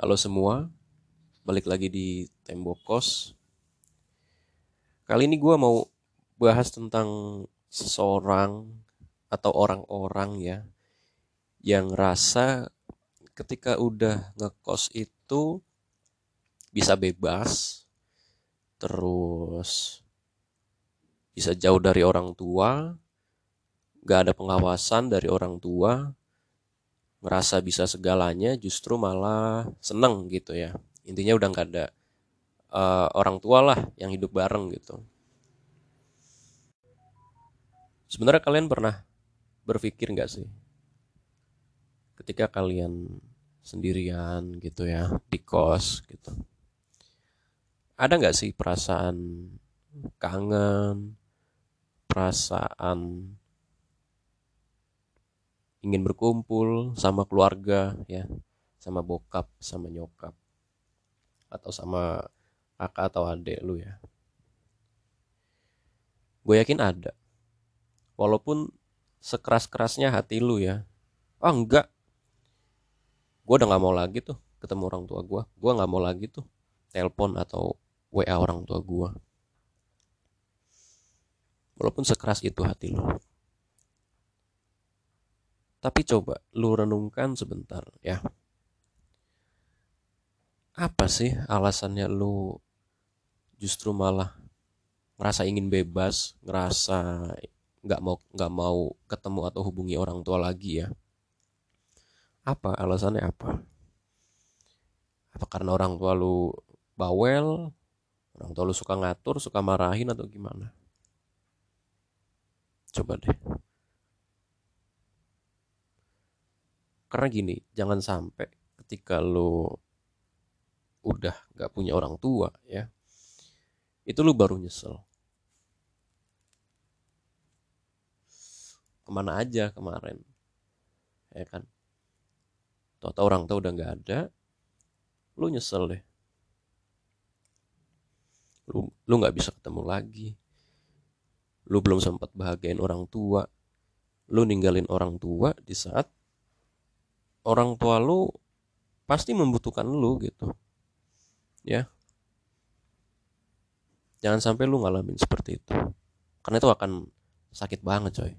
Halo semua, balik lagi di Tembok Kos. Kali ini gue mau bahas tentang seseorang atau orang-orang ya yang rasa ketika udah ngekos itu bisa bebas, terus bisa jauh dari orang tua, gak ada pengawasan dari orang tua, ngerasa bisa segalanya justru malah seneng gitu ya. Intinya udah nggak ada uh, orang tua lah yang hidup bareng gitu. Sebenarnya kalian pernah berpikir nggak sih? Ketika kalian sendirian gitu ya di kos gitu. Ada nggak sih perasaan kangen perasaan ingin berkumpul sama keluarga ya sama bokap sama nyokap atau sama kakak atau adik lu ya. Gue yakin ada. Walaupun sekeras kerasnya hati lu ya. Oh enggak. Gue udah nggak mau lagi tuh ketemu orang tua gue gue nggak mau lagi tuh telepon atau wa orang tua gue walaupun sekeras itu hati lu tapi coba lu renungkan sebentar ya. Apa sih alasannya lu justru malah ngerasa ingin bebas, ngerasa nggak mau nggak mau ketemu atau hubungi orang tua lagi ya? Apa alasannya apa? Apa karena orang tua lu bawel, orang tua lu suka ngatur, suka marahin atau gimana? Coba deh. Karena gini jangan sampai ketika lo udah gak punya orang tua ya itu lo baru nyesel. Ke mana aja kemarin ya kan? Tau orang tua udah gak ada lu nyesel deh. Lu lu nggak bisa ketemu lagi. Lu belum sempat bahagiain orang tua. Lu ninggalin orang tua di saat orang tua lu pasti membutuhkan lu gitu. Ya. Jangan sampai lu ngalamin seperti itu. Karena itu akan sakit banget coy.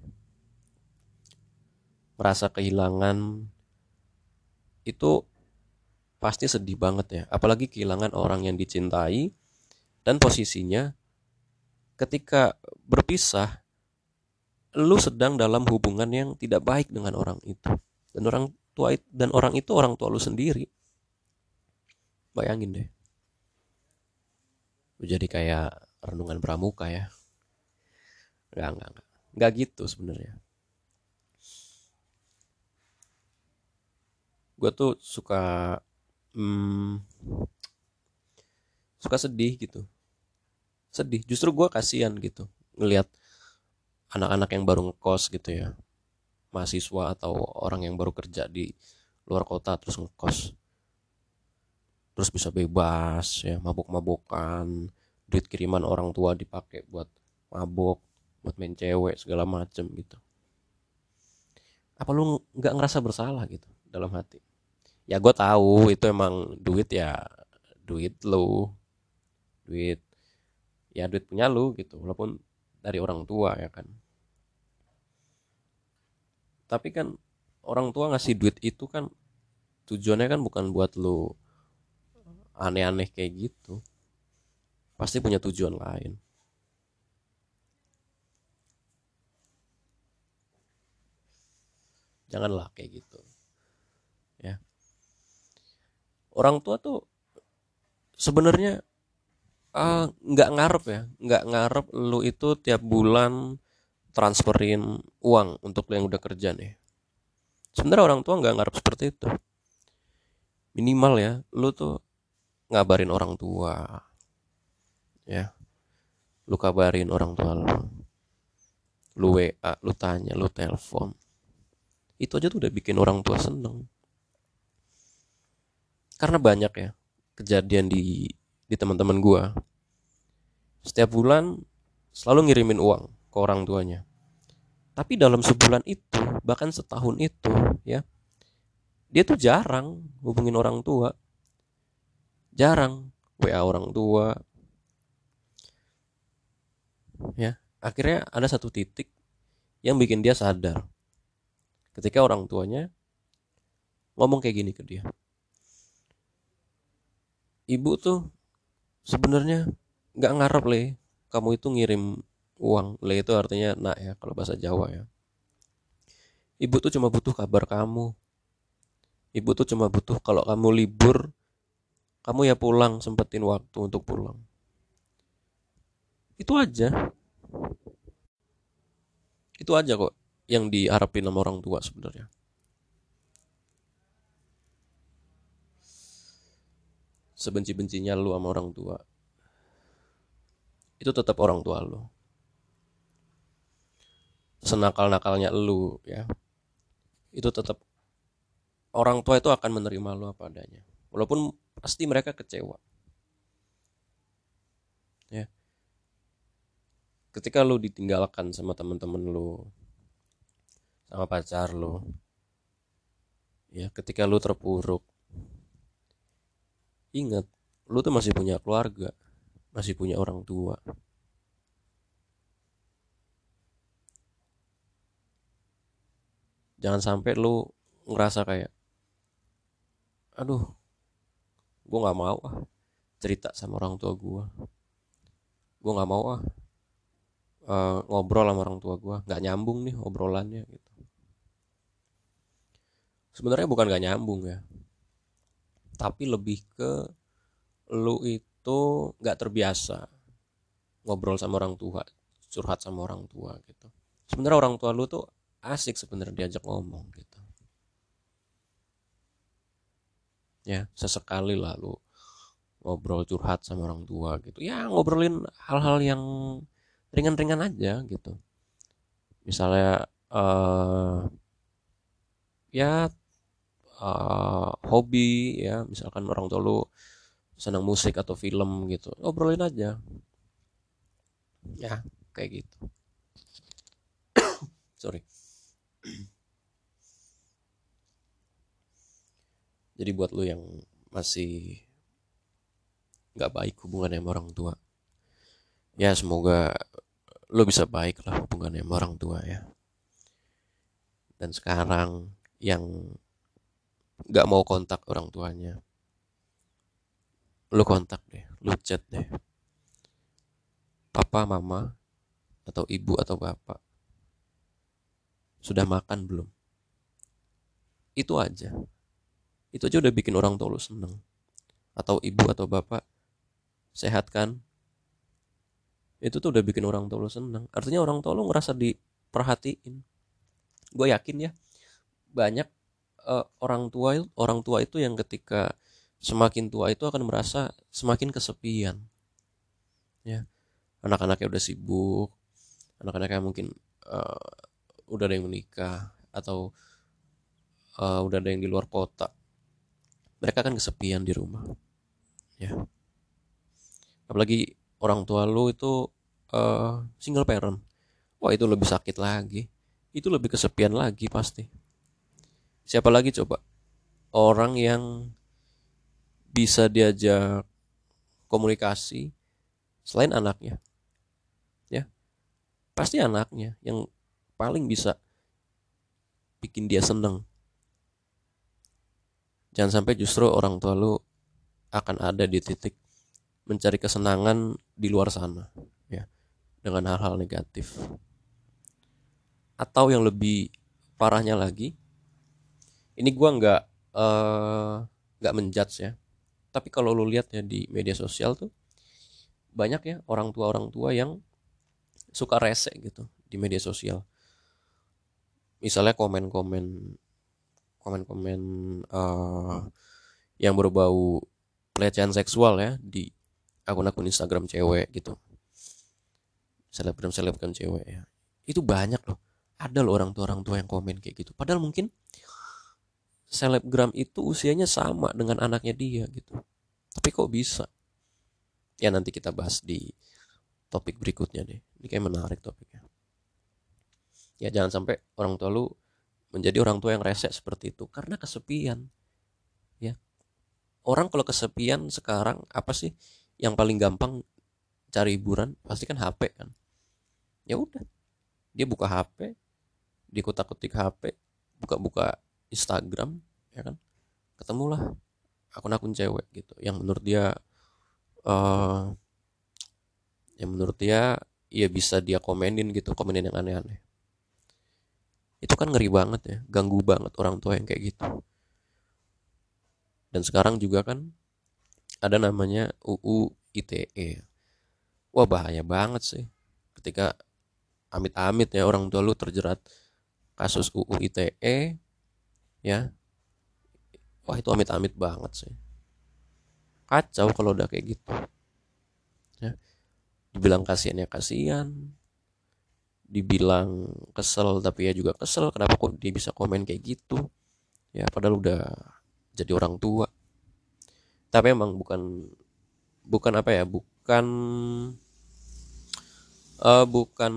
Merasa kehilangan itu pasti sedih banget ya. Apalagi kehilangan orang yang dicintai dan posisinya ketika berpisah lu sedang dalam hubungan yang tidak baik dengan orang itu. Dan orang tua dan orang itu orang tua lu sendiri. Bayangin deh. Jadi kayak renungan pramuka ya. Nggak nggak nggak. Nggak gitu sebenarnya. Gue tuh suka hmm, suka sedih gitu. Sedih. Justru gue kasihan gitu ngelihat anak-anak yang baru ngekos gitu ya mahasiswa atau orang yang baru kerja di luar kota terus ngekos. Terus bisa bebas ya mabuk-mabukan duit kiriman orang tua dipakai buat mabuk buat main cewek segala macem gitu. Apa lu nggak ngerasa bersalah gitu dalam hati? Ya gue tahu itu emang duit ya duit lu. Duit ya duit punya lu gitu walaupun dari orang tua ya kan tapi kan orang tua ngasih duit itu kan tujuannya kan bukan buat lu aneh-aneh kayak gitu. Pasti punya tujuan lain. Janganlah kayak gitu ya. Orang tua tuh sebenarnya ah, nggak uh, ngarep ya. Nggak ngarep lu itu tiap bulan transferin uang untuk yang udah kerja nih. Sebenarnya orang tua nggak ngarep seperti itu. Minimal ya lu tuh ngabarin orang tua ya. Lu kabarin orang tua lu. Lu WA lu tanya lu telepon. Itu aja tuh udah bikin orang tua seneng. Karena banyak ya kejadian di di teman-teman gua. Setiap bulan selalu ngirimin uang ke orang tuanya. Tapi dalam sebulan itu, bahkan setahun itu, ya, dia tuh jarang hubungin orang tua. jarang WA orang tua ya akhirnya ada satu titik yang bikin dia sadar ketika orang tuanya ngomong kayak gini ke dia ibu tuh sebenarnya nggak ngarep le kamu itu ngirim uang. Le itu artinya nak ya kalau bahasa Jawa ya. Ibu tuh cuma butuh kabar kamu. Ibu tuh cuma butuh kalau kamu libur kamu ya pulang sempetin waktu untuk pulang. Itu aja. Itu aja kok yang diharapin sama orang tua sebenarnya. Sebenci-bencinya lu sama orang tua. Itu tetap orang tua lu senakal-nakalnya lu ya. Itu tetap orang tua itu akan menerima lu apa adanya. Walaupun pasti mereka kecewa. Ya. Ketika lu ditinggalkan sama teman-teman lu sama pacar lu ya ketika lu terpuruk ingat lu tuh masih punya keluarga masih punya orang tua jangan sampai lu ngerasa kayak aduh gue nggak mau ah cerita sama orang tua gue gue nggak mau ah uh, ngobrol sama orang tua gue nggak nyambung nih obrolannya gitu. Sebenarnya bukan nggak nyambung ya. Tapi lebih ke lu itu nggak terbiasa ngobrol sama orang tua curhat sama orang tua gitu. Sebenarnya orang tua lu tuh asik sebenarnya diajak ngomong gitu. Ya sesekali lah lu ngobrol curhat sama orang tua gitu. Ya ngobrolin hal-hal yang ringan-ringan aja gitu. Misalnya uh, ya uh, hobi ya. Misalkan orang tua lu senang musik atau film gitu. Ngobrolin aja. Ya kayak gitu. Sorry jadi buat lu yang masih nggak baik hubungannya sama orang tua ya semoga lu bisa baik lah hubungannya sama orang tua ya. Dan sekarang yang nggak mau kontak orang tuanya lu kontak deh lu chat deh. Papa mama atau ibu atau bapak sudah makan belum? Itu aja. Itu aja udah bikin orang tua seneng. Atau ibu atau bapak sehat kan? Itu tuh udah bikin orang tua seneng. Artinya orang tua ngerasa diperhatiin. Gue yakin ya banyak uh, orang tua orang tua itu yang ketika semakin tua itu akan merasa semakin kesepian. Ya. Anak-anaknya udah sibuk anak-anaknya mungkin uh, udah ada yang menikah atau uh, udah ada yang di luar kota mereka kan kesepian di rumah. Ya. Apalagi orang tua lu itu uh, single parent. Wah itu lebih sakit lagi. Itu lebih kesepian lagi pasti. Siapa lagi coba? Orang yang bisa diajak komunikasi selain anaknya. Ya. Pasti anaknya yang paling bisa bikin dia seneng. Jangan sampai justru orang tua lu akan ada di titik mencari kesenangan di luar sana ya dengan hal-hal negatif. Atau yang lebih parahnya lagi ini gua nggak uh, nggak menjudge ya. Tapi kalau lu lihat ya di media sosial tuh banyak ya orang tua orang tua yang suka rese gitu di media sosial misalnya komen-komen komen-komen uh, yang berbau pelecehan seksual ya di akun-akun Instagram cewek gitu. Selebgram selebgram cewek ya. Itu banyak loh. Ada loh orang tua orang tua yang komen kayak gitu. Padahal mungkin selebgram itu usianya sama dengan anaknya dia gitu. Tapi kok bisa? Ya nanti kita bahas di topik berikutnya deh. Ini kayak menarik topiknya ya jangan sampai orang tua lu menjadi orang tua yang rese seperti itu karena kesepian. Ya. Orang kalau kesepian sekarang apa sih yang paling gampang cari hiburan? Pasti kan HP kan? Ya udah. Dia buka HP dia kutak-kutik HP buka-buka Instagram ya kan? Ketemulah akun-akun cewek gitu. Yang menurut dia uh, yang menurut dia ya bisa dia komenin gitu komenin yang aneh-aneh itu kan ngeri banget ya ganggu banget orang tua yang kayak gitu. Dan sekarang juga kan ada namanya UU ITE wah bahaya banget sih. Ketika amit-amit ya orang tua lu terjerat kasus UU ITE ya. Wah itu amit-amit banget sih. Kacau kalau udah kayak gitu ya. Dibilang kasihan ya kasihan dibilang kesel tapi ya juga kesel kenapa kok dia bisa komen kayak gitu? Ya padahal udah jadi orang tua. Tapi emang bukan bukan apa ya bukan uh, bukan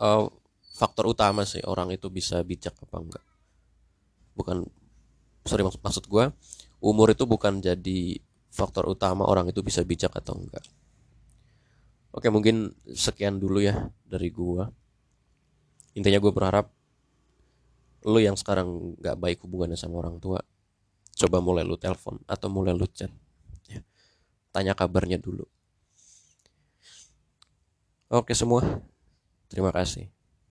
uh, faktor utama sih orang itu bisa bijak apa enggak. Bukan sorry maksud, maksud gue umur itu bukan jadi faktor utama orang itu bisa bijak atau enggak oke mungkin sekian dulu ya dari gue intinya gue berharap lo yang sekarang nggak baik hubungannya sama orang tua coba mulai lu telepon atau mulai lu chat ya. tanya kabarnya dulu Oke semua, terima kasih.